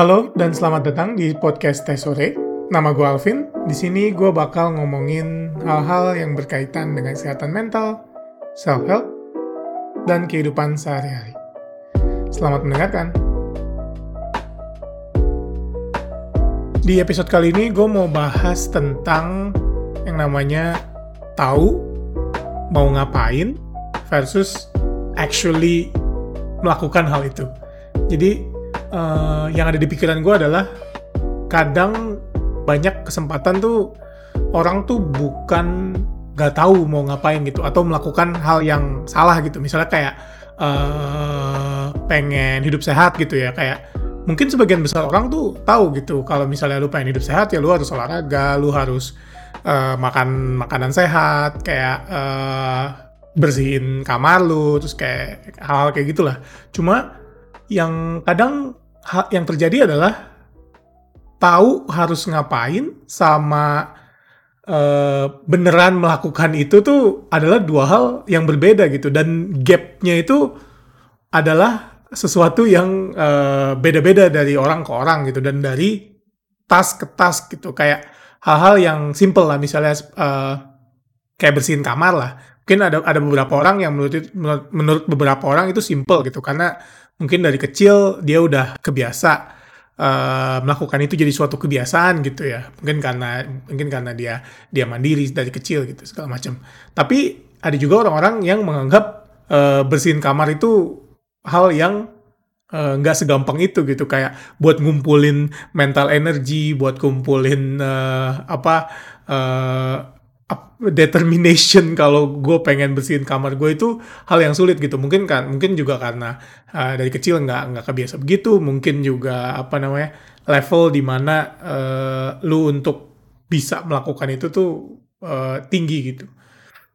Halo dan selamat datang di podcast Teh Sore. Nama gue Alvin. Di sini gue bakal ngomongin hal-hal yang berkaitan dengan kesehatan mental, self-help, dan kehidupan sehari-hari. Selamat mendengarkan. Di episode kali ini gue mau bahas tentang yang namanya tahu mau ngapain versus actually melakukan hal itu. Jadi uh, yang ada di pikiran gue adalah kadang banyak kesempatan tuh orang tuh bukan gak tahu mau ngapain gitu atau melakukan hal yang salah gitu. Misalnya kayak uh, pengen hidup sehat gitu ya. Kayak mungkin sebagian besar orang tuh tahu gitu. Kalau misalnya lu pengen hidup sehat ya lu harus olahraga lu harus uh, makan makanan sehat kayak uh, bersihin kamar lu terus kayak hal, -hal kayak gitulah. Cuma yang kadang yang terjadi adalah tahu harus ngapain sama uh, beneran melakukan itu tuh adalah dua hal yang berbeda gitu. Dan gapnya itu adalah sesuatu yang uh, beda-beda dari orang ke orang gitu dan dari tas ke tas gitu. Kayak hal-hal yang simple lah misalnya uh, kayak bersihin kamar lah. Mungkin ada ada beberapa orang yang menurut menurut beberapa orang itu simple gitu. Karena mungkin dari kecil dia udah kebiasa uh, melakukan itu jadi suatu kebiasaan gitu ya. Mungkin karena mungkin karena dia dia mandiri dari kecil gitu segala macam. Tapi ada juga orang-orang yang menganggap uh, bersihin kamar itu hal yang eh, nggak uh, segampang itu gitu. Kayak buat ngumpulin mental energy buat ngumpulin uh, apa uh, determination kalau gue pengen bersihin kamar gue itu hal yang sulit gitu. Mungkin kan mungkin juga karena uh, dari kecil nggak nggak kebiasa begitu. Mungkin juga apa namanya level di mana uh, eh, lu untuk bisa melakukan itu tuh uh, tinggi gitu.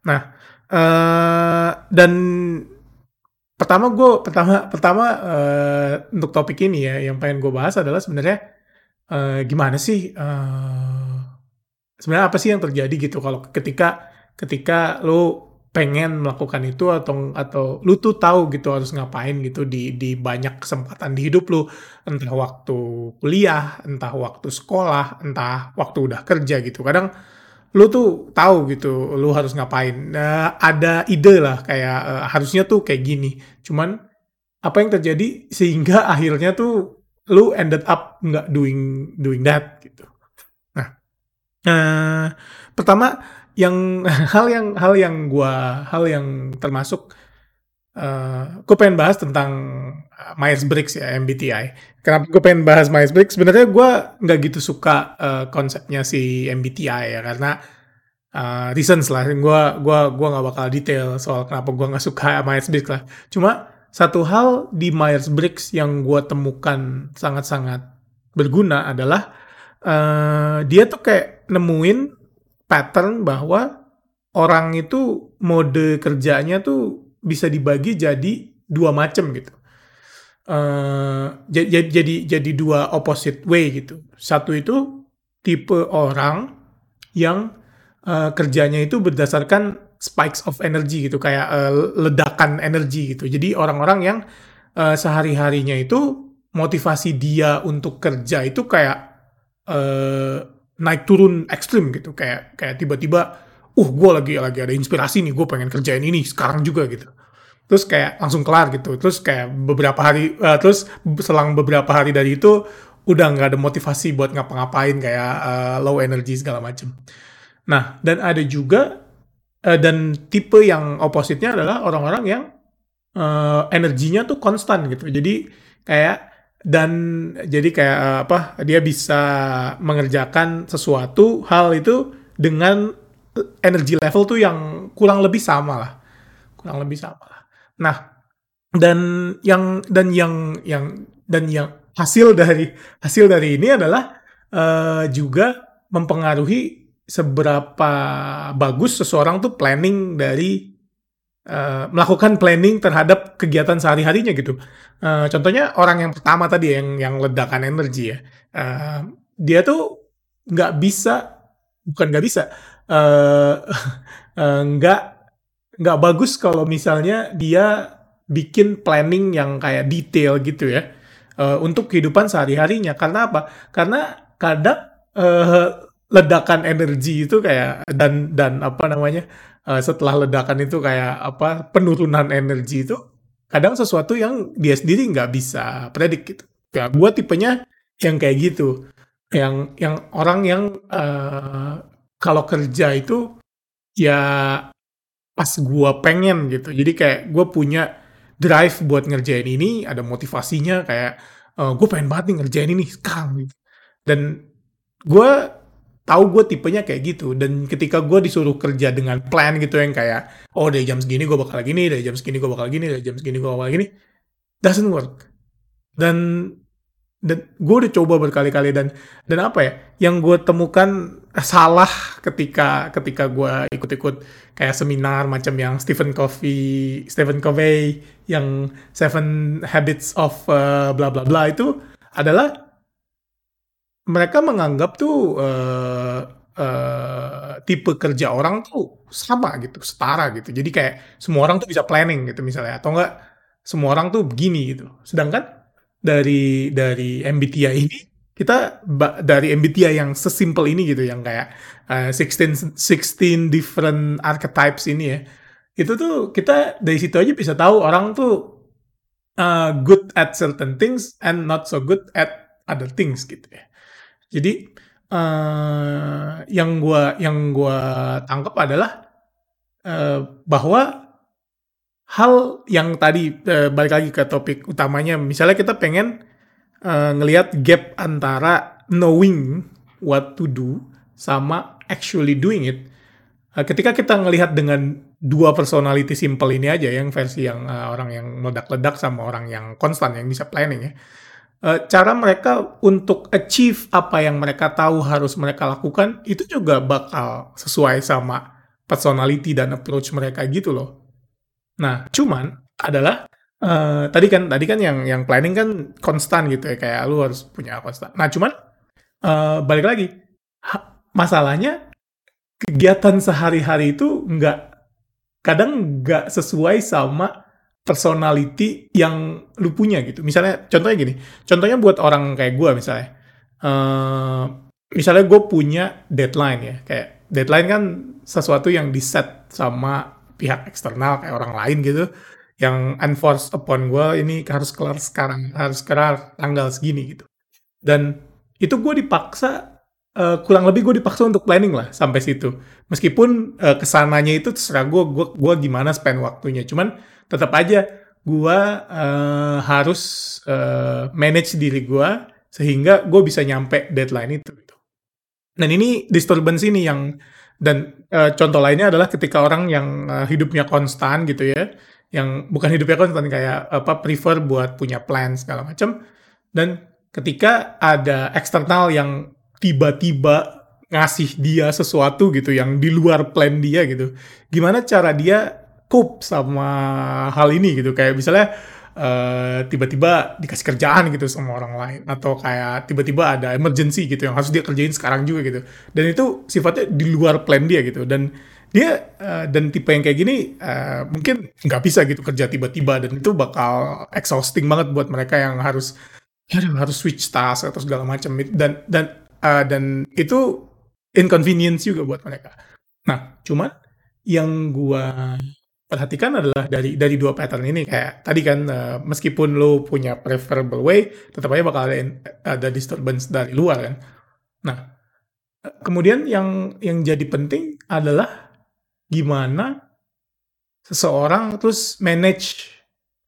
Nah uh, dan pertama gue pertama pertama uh, untuk topik ini ya yang pengen gue bahas adalah sebenarnya uh, gimana sih uh, sebenarnya apa sih yang terjadi gitu kalau ketika ketika lu pengen melakukan itu atau atau lu tuh tahu gitu harus ngapain gitu di di banyak kesempatan di hidup lu entah waktu kuliah entah waktu sekolah entah waktu udah kerja gitu. Kadang lu tuh tahu gitu lu harus ngapain. Nah, ada ide lah kayak uh, harusnya tuh kayak gini. Cuman apa yang terjadi sehingga akhirnya tuh lu ended up nggak doing doing that gitu Nah, pertama yang hal yang hal yang gua hal yang termasuk uh, eh, gue pengen bahas tentang eh, Myers Briggs ya MBTI. Kenapa gue pengen bahas Myers Briggs? Sebenarnya gue nggak gitu suka uh, konsepnya si MBTI ya karena uh, reasons lah. Gue gua gua nggak bakal detail soal kenapa gue nggak suka Myers Briggs lah. Cuma satu hal di Myers Briggs yang gue temukan sangat-sangat berguna adalah uh, dia tuh kayak nemuin pattern bahwa orang itu mode kerjanya tuh bisa dibagi jadi dua macam gitu. Uh, jadi jadi jadi dua opposite way gitu. Satu itu tipe orang yang uh, kerjanya itu berdasarkan spikes of energy gitu, kayak uh, ledakan energi gitu. Jadi orang-orang yang uh, sehari-harinya itu motivasi dia untuk kerja itu kayak uh, naik turun ekstrim gitu. Kayak kayak tiba-tiba uh gue lagi lagi ada inspirasi nih gue pengen kerjain ini sekarang juga gitu. Terus kayak langsung kelar gitu. Terus kayak beberapa hari uh, terus selang beberapa hari dari itu udah nggak ada motivasi buat ngapa-ngapain kayak uh, low energy segala macem. Nah dan ada juga uh, dan tipe yang opositnya adalah orang-orang yang uh, energinya tuh konstan gitu. Jadi kayak dan jadi kayak uh, apa dia bisa mengerjakan sesuatu hal itu dengan energi level tuh yang kurang lebih sama lah. Kurang lebih sama lah. Nah dan yang dan yang yang dan yang hasil dari hasil dari ini adalah uh, juga mempengaruhi seberapa bagus seseorang tuh planning dari uh, melakukan planning terhadap kegiatan sehari-harinya gitu. Uh, contohnya orang yang pertama tadi yang yang ledakan energi ya, uh, dia tuh nggak bisa, bukan nggak bisa, nggak uh, nggak bagus kalau misalnya dia bikin planning yang kayak detail gitu ya. uh, untuk kehidupan sehari-harinya. Karena apa? Karena kadang uh, ledakan energi itu kayak dan dan apa namanya uh, setelah ledakan itu kayak apa penurunan energi itu kadang sesuatu yang dia sendiri nggak bisa predik gitu. Ya, gue tipenya yang kayak gitu, yang yang orang yang uh, kalau kerja itu ya pas gue pengen gitu. Jadi kayak gue punya drive buat ngerjain ini, ada motivasinya kayak uh, gue pengen banget nih ngerjain ini sekarang gitu. Dan gue tahu gue tipenya kayak gitu. Dan ketika gue disuruh kerja dengan plan gitu yang kayak oh dari jam segini gue bakal gini dari jam segini gue bakal gini dari jam segini gue bakal gini doesn't work. Dan dan gue udah coba berkali-kali dan dan apa ya yang gue temukan salah ketika ketika gue ikut-ikut kayak seminar macam yang Stephen Covey Stephen Covey yang Seven Habits of uh, bla bla bla itu adalah mereka menganggap tuh uh, uh, tipe kerja orang tuh sama gitu, setara gitu. Jadi kayak semua orang tuh bisa planning gitu misalnya, atau enggak semua orang tuh begini gitu. Sedangkan dari dari MBTI ini kita dari MBTI yang sesimpel ini gitu, yang kayak uh, 16 16 different archetypes ini ya, itu tuh kita dari situ aja bisa tahu orang tuh uh, good at certain things and not so good at other things gitu ya. Jadi uh, yang gua yang gua tangkap adalah uh, bahwa hal yang tadi uh, balik lagi ke topik utamanya, misalnya kita pengen uh, ngelihat gap antara knowing what to do sama actually doing it. Ketika kita ngelihat dengan dua personality simple ini aja, yang versi yang uh, orang yang meledak-ledak sama orang yang konstan yang bisa planning ya cara mereka untuk achieve apa yang mereka tahu harus mereka lakukan itu juga bakal sesuai sama personality dan approach mereka gitu loh. Nah, cuman adalah uh, tadi kan tadi kan yang yang planning kan konstan gitu ya kayak lu harus punya konstan. Nah, cuman uh, balik lagi masalahnya kegiatan sehari-hari itu nggak kadang nggak sesuai sama personality yang lu punya gitu. Misalnya, contohnya gini, contohnya buat orang kayak gue misalnya, uh, misalnya gue punya deadline ya, kayak deadline kan sesuatu yang di set sama pihak eksternal kayak orang lain gitu, yang enforced upon gue ini harus kelar sekarang, harus kelar tanggal segini gitu. Dan itu gue dipaksa uh, kurang lebih gue dipaksa untuk planning lah sampai situ. Meskipun uh, ke sananya itu terserah gue, gue gimana spend waktunya. Cuman tetap aja gue uh, harus uh, manage diri gue sehingga gue bisa nyampe deadline itu. Gitu. Dan ini disturbance ini yang dan uh, contoh lainnya adalah ketika orang yang uh, hidupnya konstan gitu ya, yang bukan hidupnya konstan kayak apa prefer buat punya plan segala macam dan ketika ada eksternal yang tiba-tiba ngasih dia sesuatu gitu yang di luar plan dia gitu. Gimana cara dia cope sama hal ini gitu. Kayak misalnya uh, tiba-tiba dikasih kerjaan gitu sama orang lain. Atau kayak tiba-tiba ada emergency gitu yang harus dia kerjain sekarang juga gitu. Dan itu sifatnya di luar plan dia gitu. Dan dia uh, dan tipe yang kayak gini uh, mungkin nggak bisa gitu kerja tiba-tiba. Dan itu bakal exhausting banget buat mereka yang harus ya harus switch task atau segala macam. Dan dan uh, dan itu inconvenience juga buat mereka. Nah, cuman yang gua perhatikan adalah dari dari dua pattern ini kayak tadi kan uh, meskipun lo punya preferable way tetap aja bakal ada ada disturbance dari luar kan. Nah, kemudian yang yang jadi penting adalah gimana seseorang terus manage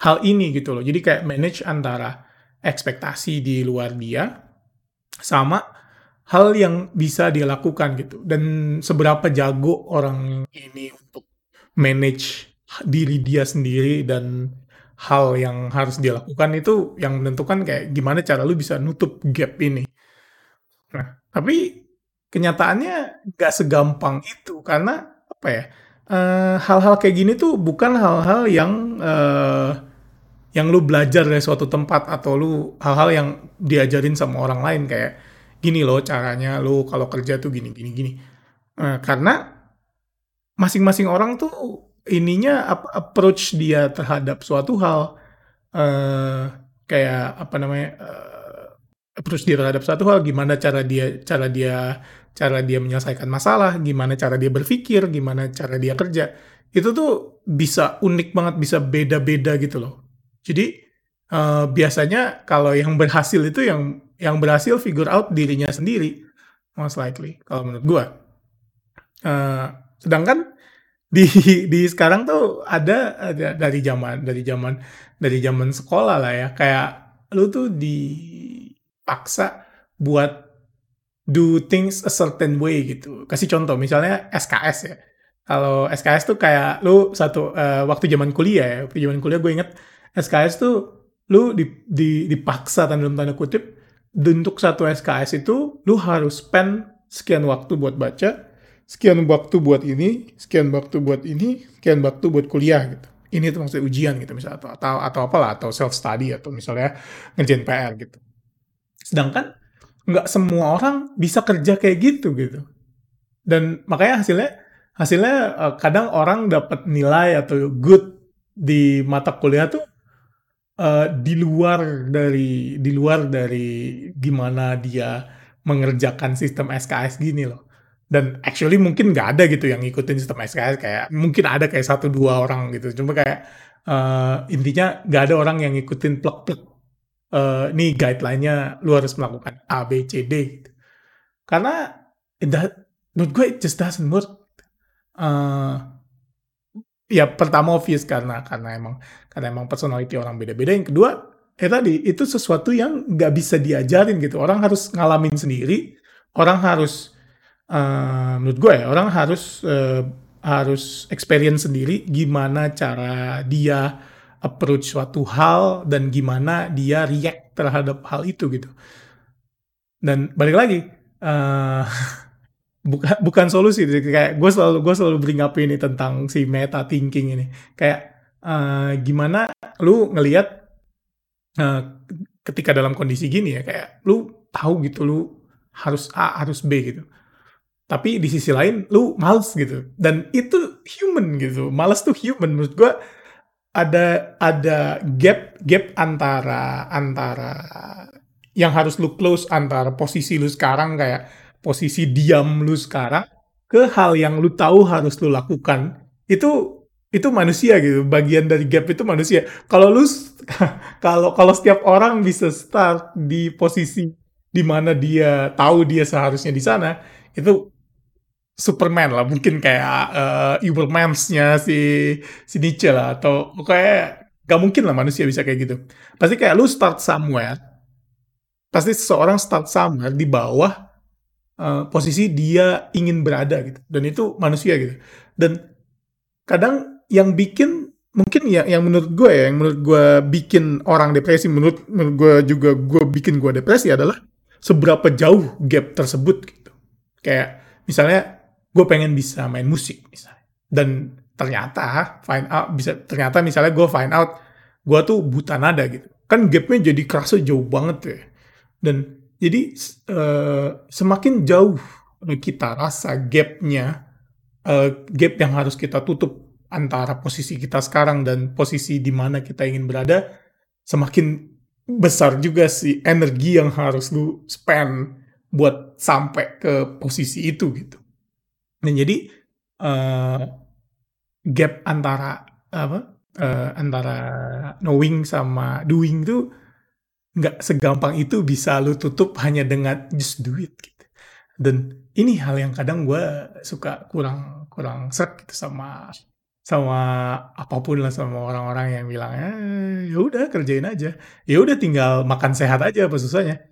hal ini gitu loh. Jadi kayak manage antara ekspektasi di luar dia sama hal yang bisa dia lakukan gitu dan seberapa jago orang ini untuk manage diri dia sendiri dan hal yang harus dia lakukan itu yang menentukan kayak gimana cara lu bisa nutup gap ini. Nah, tapi kenyataannya gak segampang itu karena apa ya? eh, hal-hal kayak gini tuh bukan hal-hal yang uh, yang lu belajar dari suatu tempat atau lu hal-hal yang diajarin sama orang lain kayak gini loh caranya lu kalau kerja tuh gini gini gini. Uh, karena masing-masing orang tuh ininya approach dia terhadap suatu hal uh, kayak apa namanya uh, approach dia terhadap satu hal gimana cara dia cara dia cara dia menyelesaikan masalah gimana cara dia berpikir gimana cara dia kerja. Itu tuh bisa unik banget bisa beda-beda gitu loh. Jadi uh, biasanya kalau yang berhasil itu yang yang berhasil figure out dirinya sendiri most likely kalau menurut gua. Uh, sedangkan di di sekarang tuh ada, ada dari zaman dari zaman dari zaman sekolah lah ya. Kayak lu tuh dipaksa buat do things a certain way gitu. Kasih contoh misalnya SKS ya. Kalau SKS tuh kayak lu satu uh, waktu zaman kuliah ya. Waktu zaman kuliah gue inget SKS tuh lu di, di, dipaksa dalam tanda kutip untuk satu SKS itu lu harus spend sekian waktu buat baca sekian waktu buat ini, sekian waktu buat ini, sekian waktu buat kuliah gitu. Ini tuh maksudnya ujian gitu misalnya atau atau atau apalah atau self study atau misalnya ngerjain PR gitu. Sedangkan nggak semua orang bisa kerja kayak gitu gitu. Dan makanya hasilnya hasilnya uh, kadang orang dapat nilai atau good di mata kuliah tuh uh, di luar dari di luar dari gimana dia mengerjakan sistem SKS gini loh dan actually mungkin nggak ada gitu yang ngikutin sistem SKS kayak mungkin ada kayak satu dua orang gitu. Cuma kayak uh, intinya nggak ada orang yang ngikutin plek-plek uh, nih guideline-nya lu harus melakukan A B C D gitu. karena that, menurut gue it just doesn't work. Uh, ya pertama obvious karena karena emang karena emang personality orang beda-beda. Yang kedua ya tadi itu sesuatu yang nggak bisa diajarin gitu. Orang harus ngalamin sendiri orang harus uh, menurut gue ya orang harus uh, harus experience sendiri gimana cara dia approach suatu hal dan gimana dia react terhadap hal itu gitu. Dan balik lagi uh, bukan bukan solusi kayak gue selalu gue selalu bring up ini tentang si meta thinking ini. Kayak uh, gimana lu ngelihat uh, ketika dalam kondisi gini ya kayak lu tahu gitu lu harus A harus B gitu tapi di sisi lain lu males gitu. Dan itu human gitu. Males tuh human. Menurut gue ada ada gap gap antara antara yang harus lu close antara posisi lu sekarang kayak posisi diam lu sekarang ke hal yang lu tahu harus lu lakukan. Itu itu manusia gitu. Bagian dari gap itu manusia. Kalau lu kalau kalau setiap orang bisa start di posisi di mana dia tahu dia seharusnya di sana itu Superman lah mungkin kayak uh, Ubermans-nya si si Nietzsche lah atau kayak gak mungkin lah manusia bisa kayak gitu. Pasti kayak lu start somewhere pasti seseorang start somewhere di bawah uh, posisi dia ingin berada gitu. Dan itu manusia gitu. Dan kadang yang bikin mungkin ya yang menurut gue ya yang menurut gue bikin orang depresi menurut menurut gue juga gue bikin gue depresi adalah seberapa jauh gap tersebut gitu. Kayak misalnya gue pengen bisa main musik misalnya. Dan ternyata find out bisa ternyata misalnya gue find out gue tuh buta nada gitu. Kan gapnya jadi kerasa jauh banget ya. Dan jadi uh, semakin jauh kita rasa gapnya uh, gap yang harus kita tutup antara posisi kita sekarang dan posisi di mana kita ingin berada semakin besar juga sih energi yang harus lu spend buat sampai ke posisi itu gitu dan jadi uh, gap antara apa uh, antara knowing sama doing itu nggak segampang itu bisa lu tutup hanya dengan just do it gitu. Dan ini hal yang kadang gue suka kurang kurang seret gitu sama sama apa pun lah sama orang-orang yang bilang eh, ya udah kerjain aja. Ya udah tinggal makan sehat aja apa susahnya?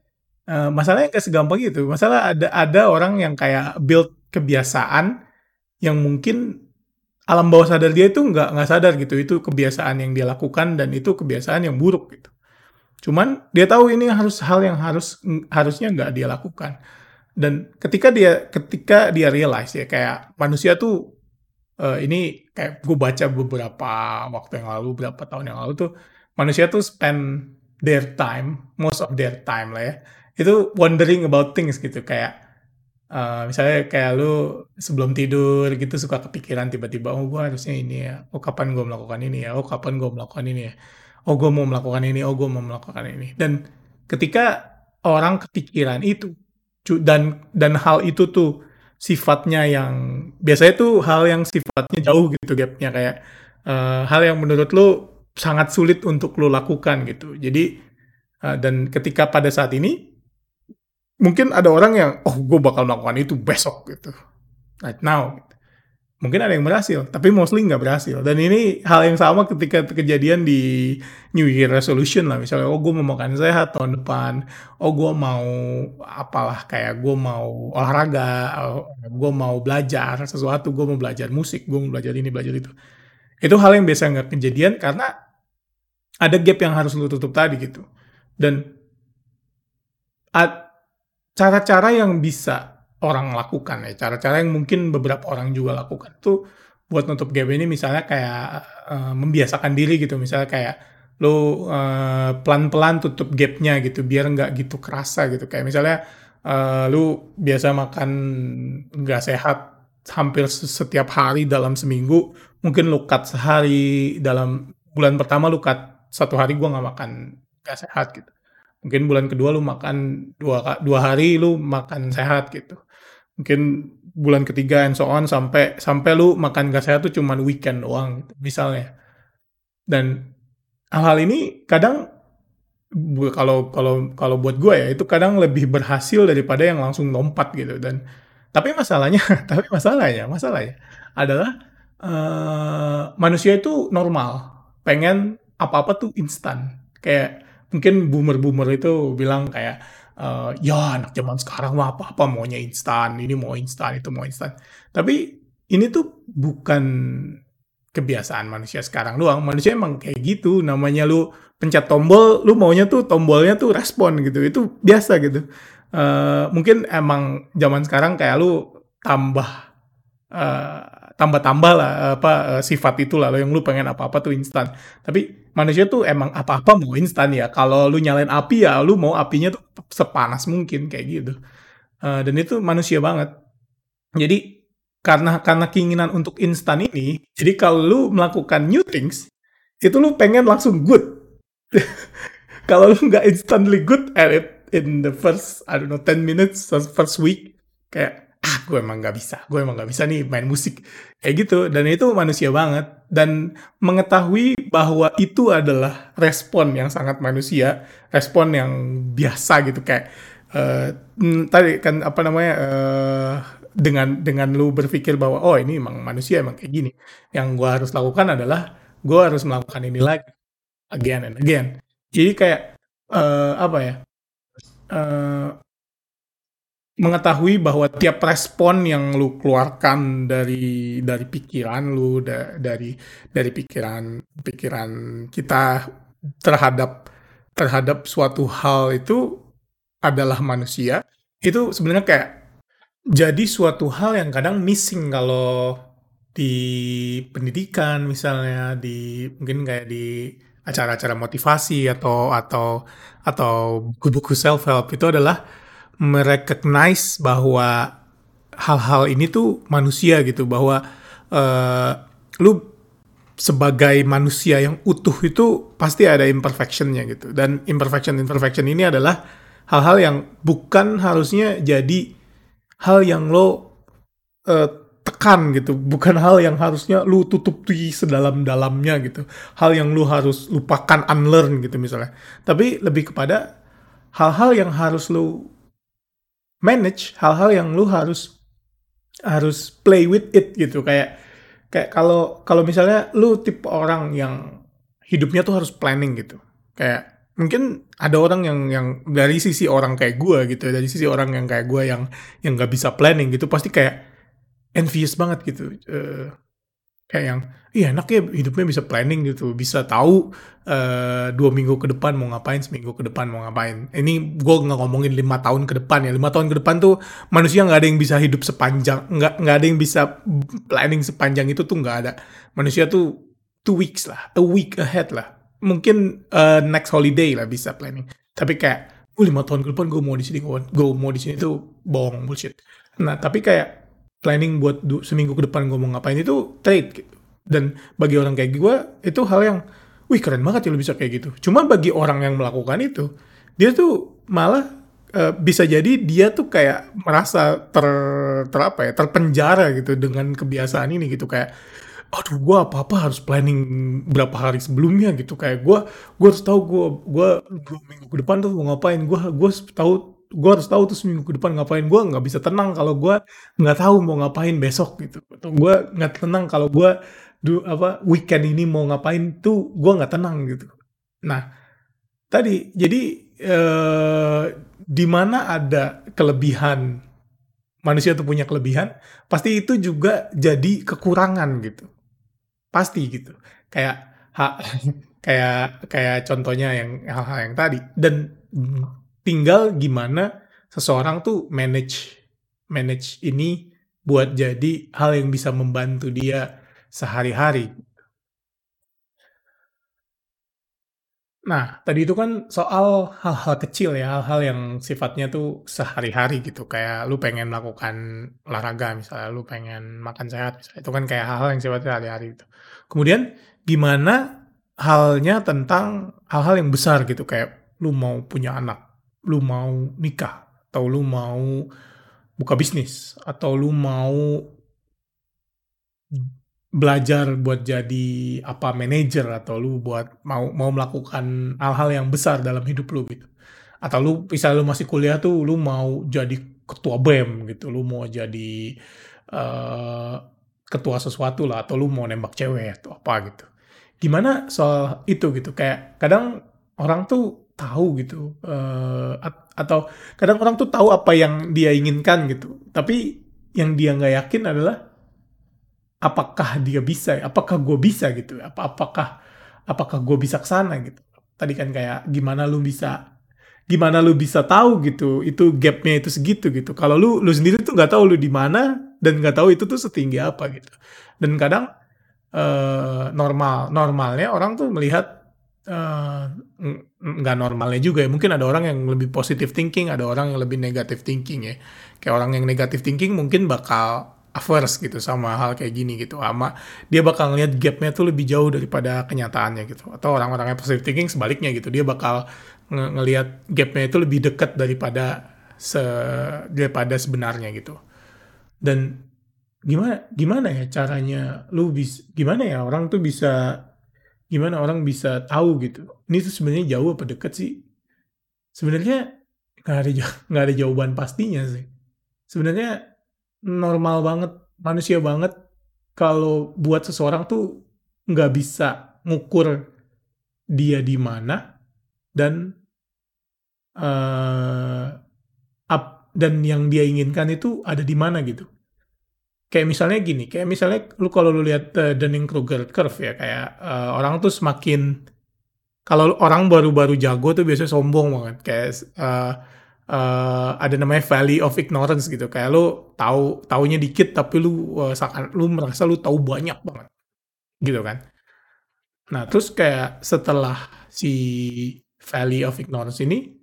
Uh, masalahnya kayak segampang itu. Masalah ada ada orang yang kayak build kebiasaan yang mungkin alam bawah sadar dia itu nggak nggak sadar gitu. Itu kebiasaan yang dia lakukan dan itu kebiasaan yang buruk gitu. Cuman dia tahu ini harus hal yang harus harusnya nggak dia lakukan. Dan ketika dia ketika dia realize ya kayak manusia tuh uh, ini kayak gue baca beberapa waktu yang lalu beberapa tahun yang lalu tuh manusia tuh spend their time most of their time lah ya itu wondering about things gitu. Kayak Uh, misalnya kayak lu sebelum tidur gitu suka kepikiran tiba-tiba oh gue harusnya ini ya. Oh kapan gue melakukan ini ya? Oh kapan gue melakukan ini ya? Oh gue mau melakukan ini, oh gue mau melakukan ini. Dan ketika orang kepikiran itu, dan dan hal itu tuh sifatnya yang biasanya tuh hal yang sifatnya jauh gitu gapnya. Kayak uh, hal yang menurut lu sangat sulit untuk lu lakukan gitu. Jadi uh, dan ketika pada saat ini mungkin ada orang yang oh gue bakal melakukan itu besok gitu, right now. Mungkin ada yang berhasil, tapi mostly nggak berhasil. Dan ini hal yang sama ketika kejadian di New Year Resolution lah. Misalnya, oh gue mau makan sehat tahun depan, oh gue mau apalah kayak gue mau olahraga, oh, gue mau belajar sesuatu, gue mau belajar musik, gue mau belajar ini, belajar itu. Itu hal yang biasa nggak kejadian karena ada gap yang harus lu tutup tadi gitu. Dan cara-cara yang bisa orang lakukan ya cara-cara yang mungkin beberapa orang juga lakukan tuh buat nutup gap ini misalnya kayak uh, membiasakan diri gitu. Misalnya kayak lo uh, pelan-pelan tutup gapnya gitu biar nggak gitu kerasa gitu. Kayak misalnya uh, lu biasa makan nggak sehat hampir setiap hari dalam seminggu mungkin lu cut sehari dalam bulan pertama lu cut satu hari gua nggak makan nggak sehat gitu mungkin bulan kedua lu makan dua dua hari lu makan sehat gitu. Mungkin bulan ketiga and so on sampai sampai lu makan gak sehat tuh cuman weekend doang gitu, misalnya. Dan hal-hal ini kadang kalau kalau kalau buat gue ya itu kadang lebih berhasil daripada yang langsung lompat gitu. Dan tapi masalahnya tapi masalahnya masalahnya adalah uh, manusia itu normal. Pengen apa-apa tuh instan. Kayak mungkin boomer-boomer itu bilang kayak uh, ya anak zaman sekarang mah apa-apa maunya instan, ini mau instan, itu mau instan. Tapi ini tuh bukan kebiasaan manusia sekarang doang. Manusia emang kayak gitu. Namanya lu pencet tombol, lu maunya tuh tombolnya tuh respon gitu. Itu biasa gitu. Uh, mungkin emang zaman sekarang kayak lu tambah uh, tambah-tambah lah apa uh, sifat itu lah yang lu pengen apa-apa tuh instan. Tapi manusia tuh emang apa-apa mau instan ya. Kalau lu nyalain api ya lu mau apinya tuh sepanas mungkin kayak gitu. Uh, dan itu manusia banget. Jadi karena karena keinginan untuk instan ini, jadi kalau lu melakukan new things, itu lu pengen langsung good. kalau lu nggak instantly good at it in the first I don't know 10 minutes first week kayak ah gue emang gak bisa. Gue emang gak bisa nih main musik. Kayak gitu. Dan itu manusia banget. Dan mengetahui bahwa itu adalah respon yang sangat manusia respon yang biasa gitu. Kayak uh, tadi kan apa namanya uh, dengan dengan lu berpikir bahwa oh ini emang manusia emang kayak gini. Yang gue harus lakukan adalah gue harus melakukan ini lagi. Again and again. Jadi kayak uh, apa ya uh, mengetahui bahwa tiap respon yang lu keluarkan dari dari pikiran lu da, dari dari pikiran pikiran kita terhadap terhadap suatu hal itu adalah manusia itu sebenarnya kayak jadi suatu hal yang kadang missing kalau di pendidikan misalnya di mungkin kayak di acara-acara motivasi atau atau atau buku-buku self help itu adalah merecognize bahwa hal-hal ini tuh manusia gitu bahwa uh, lu sebagai manusia yang utuh itu pasti ada imperfectionnya gitu. Dan imperfection imperfection ini adalah hal-hal yang bukan harusnya jadi hal yang lo uh, tekan gitu. Bukan hal yang harusnya lu tutupi sedalam-dalamnya gitu. Hal yang lu harus lupakan unlearn gitu misalnya. Tapi lebih kepada hal-hal yang harus lu manage hal-hal yang lu harus harus play with it gitu. Kayak kayak kalau kalau misalnya lu tipe orang yang hidupnya tuh harus planning gitu. Kayak mungkin ada orang yang yang dari sisi orang kayak gue gitu dari sisi orang yang kayak gue yang yang nggak bisa planning gitu pasti kayak envious banget gitu. Uh, kayak yang iya enak ya hidupnya bisa planning gitu bisa tahu uh, dua minggu ke depan mau ngapain seminggu ke depan mau ngapain. Ini gue nggak ngomongin lima tahun ke depan ya. Lima tahun ke depan tuh manusia nggak ada yang bisa hidup sepanjang nggak nggak ada yang bisa planning sepanjang itu tuh nggak ada. Manusia tuh two weeks lah a week ahead lah. Mungkin uh, next holiday lah bisa planning. Tapi kayak oh lima tahun ke depan gue mau di sini gue mau di sini tuh bohong bullshit. Nah tapi kayak planning buat seminggu ke depan gue mau ngapain itu trade gitu. Dan bagi orang kayak gue itu hal yang wih keren banget ya lu bisa kayak gitu. Cuma bagi orang yang melakukan itu, dia tuh malah uh, bisa jadi dia tuh kayak merasa ter, ter apa ya, terpenjara gitu dengan kebiasaan ini gitu kayak aduh gue apa apa harus planning berapa hari sebelumnya gitu kayak gue gue harus tahu gue gue minggu ke depan tuh mau ngapain gue gue tahu gue harus tahu tuh seminggu ke depan ngapain. Gue nggak bisa tenang kalau gue nggak tahu mau ngapain besok gitu. Atau gue nggak tenang kalau gue du apa weekend ini mau ngapain tuh gue nggak tenang gitu. Nah tadi jadi eh, di mana ada kelebihan manusia tuh punya kelebihan pasti itu juga jadi kekurangan gitu. Pasti gitu. Kayak ha, kayak kayak contohnya yang hal-hal yang tadi. Dan tinggal gimana seseorang tuh manage manage ini buat jadi hal yang bisa membantu dia sehari-hari. Nah, tadi itu kan soal hal-hal kecil ya, hal-hal yang sifatnya tuh sehari-hari gitu. Kayak lu pengen melakukan olahraga misalnya, lu pengen makan sehat misalnya. Itu kan kayak hal-hal yang sifatnya sehari-hari gitu. Kemudian gimana halnya tentang hal-hal yang besar gitu kayak lu mau punya anak lu mau nikah atau lu mau buka bisnis atau lu mau belajar buat jadi apa manajer atau lu buat mau mau melakukan hal-hal yang besar dalam hidup lu gitu. Atau lu bisa lu masih kuliah tuh lu mau jadi ketua bem gitu lu mau jadi uh, ketua sesuatu lah atau lu mau nembak cewek atau apa gitu. Gimana soal itu gitu? Kayak kadang orang tuh tahu gitu uh, atau kadang orang tuh tahu apa yang dia inginkan gitu. Tapi yang dia nggak yakin adalah apakah dia bisa apakah gue bisa gitu apa apakah apakah gue bisa ke sana gitu. Tadi kan kayak gimana lu bisa gimana lu bisa tahu gitu itu gapnya itu segitu gitu. Kalau lu lu sendiri tuh nggak tahu lu di mana dan nggak tahu itu tuh setinggi apa gitu. Dan kadang uh, normal normalnya orang tuh melihat uh, nggak normalnya juga ya. Mungkin ada orang yang lebih positive thinking, ada orang yang lebih negative thinking ya. Kayak orang yang negative thinking mungkin bakal averse gitu sama hal kayak gini gitu. Ama dia bakal ngeliat gapnya tuh lebih jauh daripada kenyataannya gitu. Atau orang-orang yang positive thinking sebaliknya gitu. Dia bakal ng ngelihat gapnya itu lebih dekat daripada se daripada sebenarnya gitu. Dan gimana gimana ya caranya lu bisa gimana ya orang tuh bisa gimana orang bisa tahu gitu. Ini tuh sebenarnya jauh apa deket sih? Sebenarnya nggak ada nggak ada jawaban pastinya sih. Sebenarnya normal banget manusia banget kalau buat seseorang tuh nggak bisa ngukur dia di mana dan uh, up dan yang dia inginkan itu ada di mana gitu kayak misalnya gini, kayak misalnya lu kalau lu lihat uh, Dunning-Kruger curve ya, kayak uh, orang tuh semakin kalau orang baru-baru jago tuh biasanya sombong banget, kayak uh, uh, ada namanya valley of ignorance gitu, kayak lu tahu taunya dikit tapi lu uh, lu merasa lu tahu banyak banget, gitu kan? Nah terus kayak setelah si valley of ignorance ini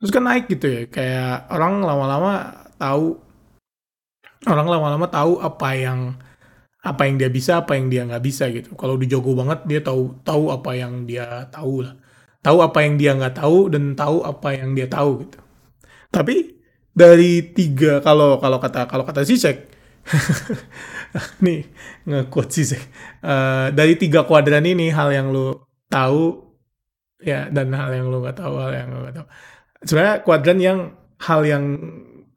terus kan naik gitu ya, kayak orang lama-lama tahu orang lama-lama tahu apa yang apa yang dia bisa, apa yang dia nggak bisa gitu. Kalau udah jago banget, dia tahu tahu apa yang dia tahu lah. Tahu apa yang dia nggak tahu dan tahu apa yang dia tahu gitu. Tapi dari tiga kalau kalau kata kalau kata Zizek, nih nge-quote Zizek, uh, dari tiga kuadran ini hal yang lu tahu ya dan hal yang lu nggak tahu hal yang lu nggak tahu. Sebenarnya kuadran yang hal yang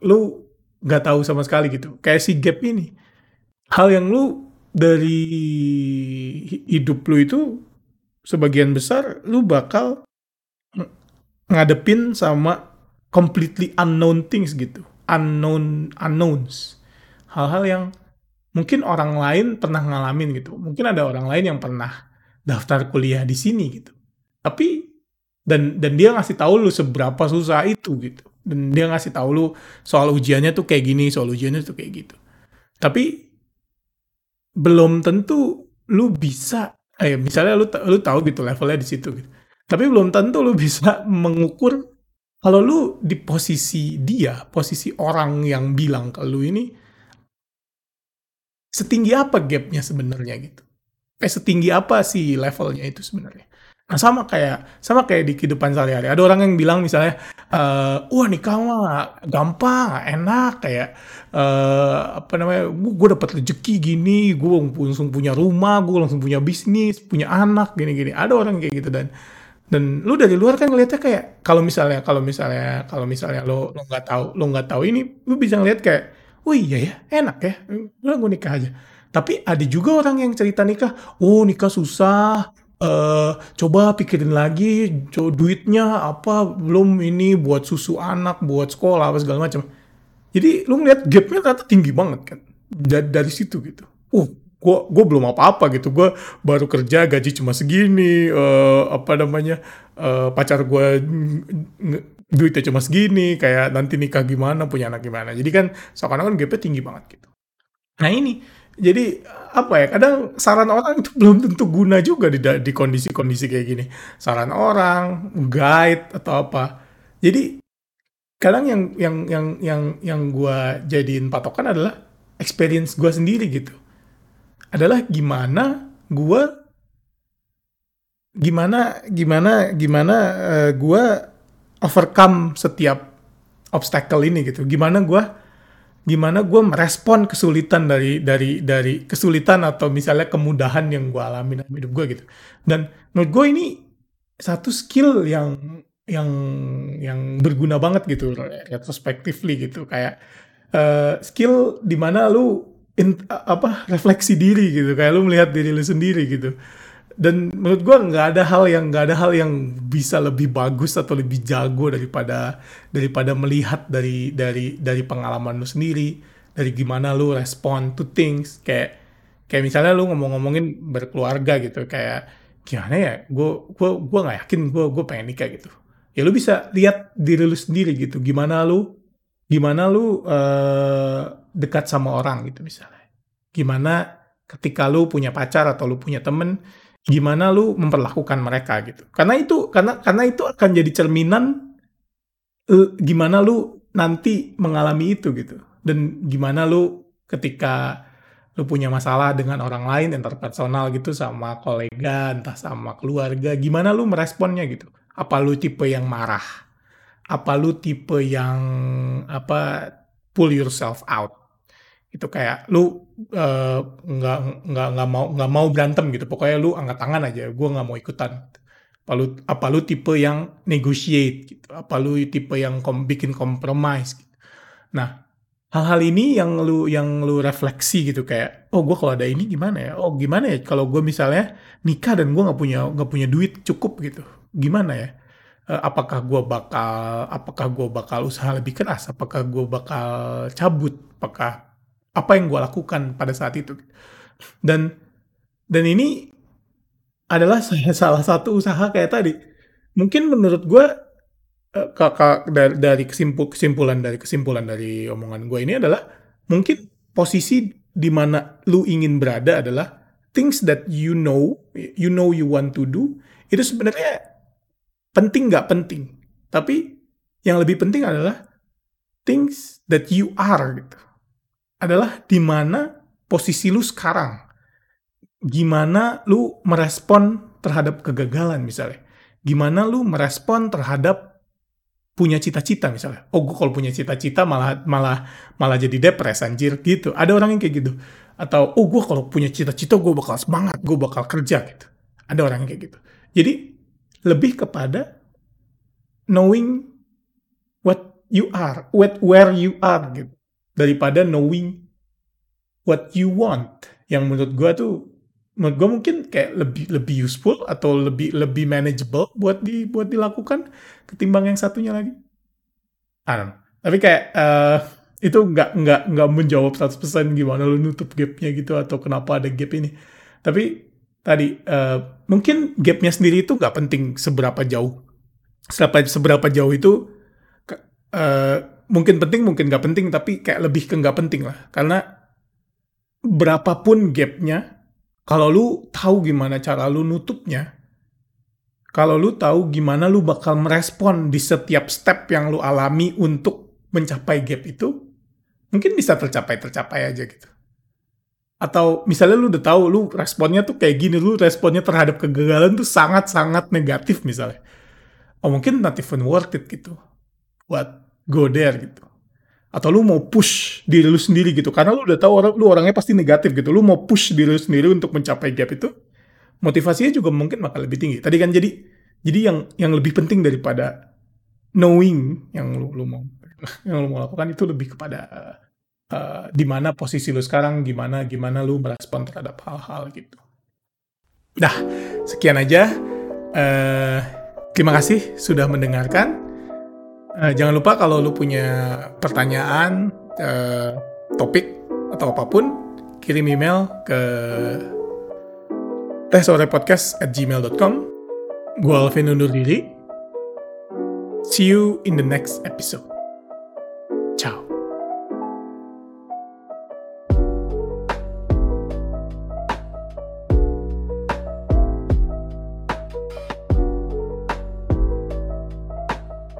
lu nggak tahu sama sekali gitu. Kayak si gap ini. Hal yang lu dari hidup lu itu sebagian besar lu bakal ngadepin sama completely unknown things gitu. Unknown unknowns. Hal-hal yang mungkin orang lain pernah ngalamin gitu. Mungkin ada orang lain yang pernah daftar kuliah di sini gitu. Tapi dan dan dia ngasih tahu lu seberapa susah itu gitu dan dia ngasih tahu lu soal ujiannya tuh kayak gini soal ujiannya tuh kayak gitu. Tapi belum tentu lu bisa eh misalnya lu lu tahu gitu levelnya di situ gitu. Tapi belum tentu lu bisa mengukur kalau lu di posisi dia posisi orang yang bilang ke lu ini setinggi apa gapnya sebenarnya gitu. Eh setinggi apa sih levelnya itu sebenarnya Nah sama kayak sama kayak di kehidupan sehari-hari. Ada orang yang bilang misalnya, uh, wah nikah mah gampang, enak kayak uh, apa namanya, gue dapat rezeki gini, gue langsung punya rumah, gue langsung punya bisnis, punya anak, gini-gini. Ada orang kayak gitu dan dan lu dari luar kan ngelihatnya kayak kalau misalnya kalau misalnya kalau misalnya lo lo nggak tahu lo nggak tahu ini lu bisa ngeliat kayak, oh iya ya enak ya, udah gue nikah aja. Tapi ada juga orang yang cerita nikah, oh nikah susah, uh, coba pikirin lagi, co duitnya apa, belum ini buat susu anak, buat sekolah, apa segala macam. Jadi lu ngeliat gapnya ternyata tinggi banget kan, dari, dari situ gitu. Uh, gua gua belum apa-apa gitu, gua baru kerja gaji cuma segini, uh, apa namanya, uh, pacar gua duitnya cuma segini, kayak nanti nikah gimana, punya anak gimana. Jadi kan seakan-akan gapnya tinggi banget gitu. Nah ini jadi apa ya kadang saran orang itu belum tentu guna juga di di kondisi-kondisi kayak gini. Saran orang guide atau apa. Jadi kadang yang yang yang yang yang gue jadiin patokan adalah experience gue sendiri gitu. Adalah gimana gue gimana gimana gimana uh, eh, gue overcome setiap obstacle ini gitu. Gimana gue gimana gue merespon kesulitan dari dari dari kesulitan atau misalnya kemudahan yang gue alami dalam hidup gue gitu. Dan menurut gue ini satu skill yang yang yang berguna banget gitu retrospectively gitu. Kayak uh, skill di mana lu in, apa refleksi diri gitu. Kayak lu melihat diri lu sendiri gitu dan menurut gue nggak ada hal yang nggak ada hal yang bisa lebih bagus atau lebih jago daripada daripada melihat dari dari dari pengalaman lu sendiri dari gimana lu respond to things. Kayak kayak misalnya lu ngomong-ngomongin berkeluarga gitu kayak gimana ya gue gue gue nggak yakin gue gue pengen nikah gitu. Ya lu bisa lihat diri lu sendiri gitu gimana lu gimana lu uh, dekat sama orang gitu misalnya. Gimana ketika lu punya pacar atau lu punya temen gimana lu memperlakukan mereka gitu. Karena itu karena karena itu akan jadi cerminan uh, gimana lu nanti mengalami itu gitu. Dan gimana lu ketika lu punya masalah dengan orang lain interpersonal gitu sama kolega, entah sama keluarga, gimana lu meresponnya gitu. Apa lu tipe yang marah? Apa lu tipe yang apa pull yourself out? Itu kayak lu uh, nggak nggak nggak mau nggak mau berantem gitu. Pokoknya lu angkat tangan aja gue nggak mau ikutan. Apa lu apa lu tipe yang negotiate gitu? Apa lu tipe yang kom, bikin kompromis gitu. nah hal-hal ini yang lu yang lu refleksi gitu kayak oh gue kalau ada ini gimana ya? Oh gimana ya kalau gue misalnya nikah dan gue nggak punya nggak punya duit cukup gitu gimana ya? Uh, apakah gue bakal apakah gue bakal usaha lebih keras? Apakah gue bakal cabut? Apakah apa yang gue lakukan pada saat itu. Dan dan ini adalah salah satu usaha kayak tadi. Mungkin menurut gue eh, kakak dari, kesimpul, kesimpulan dari kesimpulan dari omongan gue ini adalah mungkin posisi di mana lu ingin berada adalah things that you know you know you want to do itu sebenarnya penting nggak penting. Tapi yang lebih penting adalah things that you are gitu adalah di mana posisi lu sekarang. Gimana lu merespon terhadap kegagalan misalnya. Gimana lu merespon terhadap punya cita-cita misalnya. Oh, gue kalau punya cita-cita malah malah malah jadi depres anjir gitu. Ada orang yang kayak gitu. Atau oh gue kalau punya cita-cita gue bakal semangat, gue bakal kerja gitu. Ada orang yang kayak gitu. Jadi lebih kepada knowing what you are, what where you are gitu daripada knowing what you want yang menurut gue tuh menurut gue mungkin kayak lebih lebih useful atau lebih lebih manageable buat di buat dilakukan ketimbang yang satunya lagi. I. Tapi kayak uh, itu nggak nggak nggak menjawab 100% gimana lu nutup gapnya gitu atau kenapa ada gap ini. Tapi tadi uh, mungkin gapnya sendiri itu nggak penting seberapa jauh. Seberapa seberapa jauh itu uh, mungkin penting mungkin nggak penting tapi kayak lebih ke nggak penting lah. Karena berapapun gapnya kalau lu tahu gimana cara lu nutupnya kalau lu tahu gimana lu bakal merespon di setiap step yang lu alami untuk mencapai gap itu mungkin bisa tercapai tercapai aja gitu. Atau misalnya lu udah tahu lu responnya tuh kayak gini lu responnya terhadap kegagalan tuh sangat-sangat negatif misalnya. Oh mungkin not even worth it gitu. Buat go there gitu atau lu mau push diri lu sendiri gitu karena lu udah tahu orang lu orangnya pasti negatif gitu lu mau push diri lu sendiri untuk mencapai gap itu motivasinya juga mungkin bakal lebih tinggi tadi kan jadi jadi yang yang lebih penting daripada knowing yang lu, lu mau yang lu mau lakukan itu lebih kepada uh, di mana posisi lu sekarang, gimana gimana lu merespon terhadap hal-hal gitu. Nah, sekian aja. Uh, terima kasih sudah mendengarkan. Uh, jangan lupa kalau lu punya pertanyaan, uh, topik atau apa pun, kirim email ke tesorepodcast at gmail.com. Gue Alvin undur diri. See you in the next episode.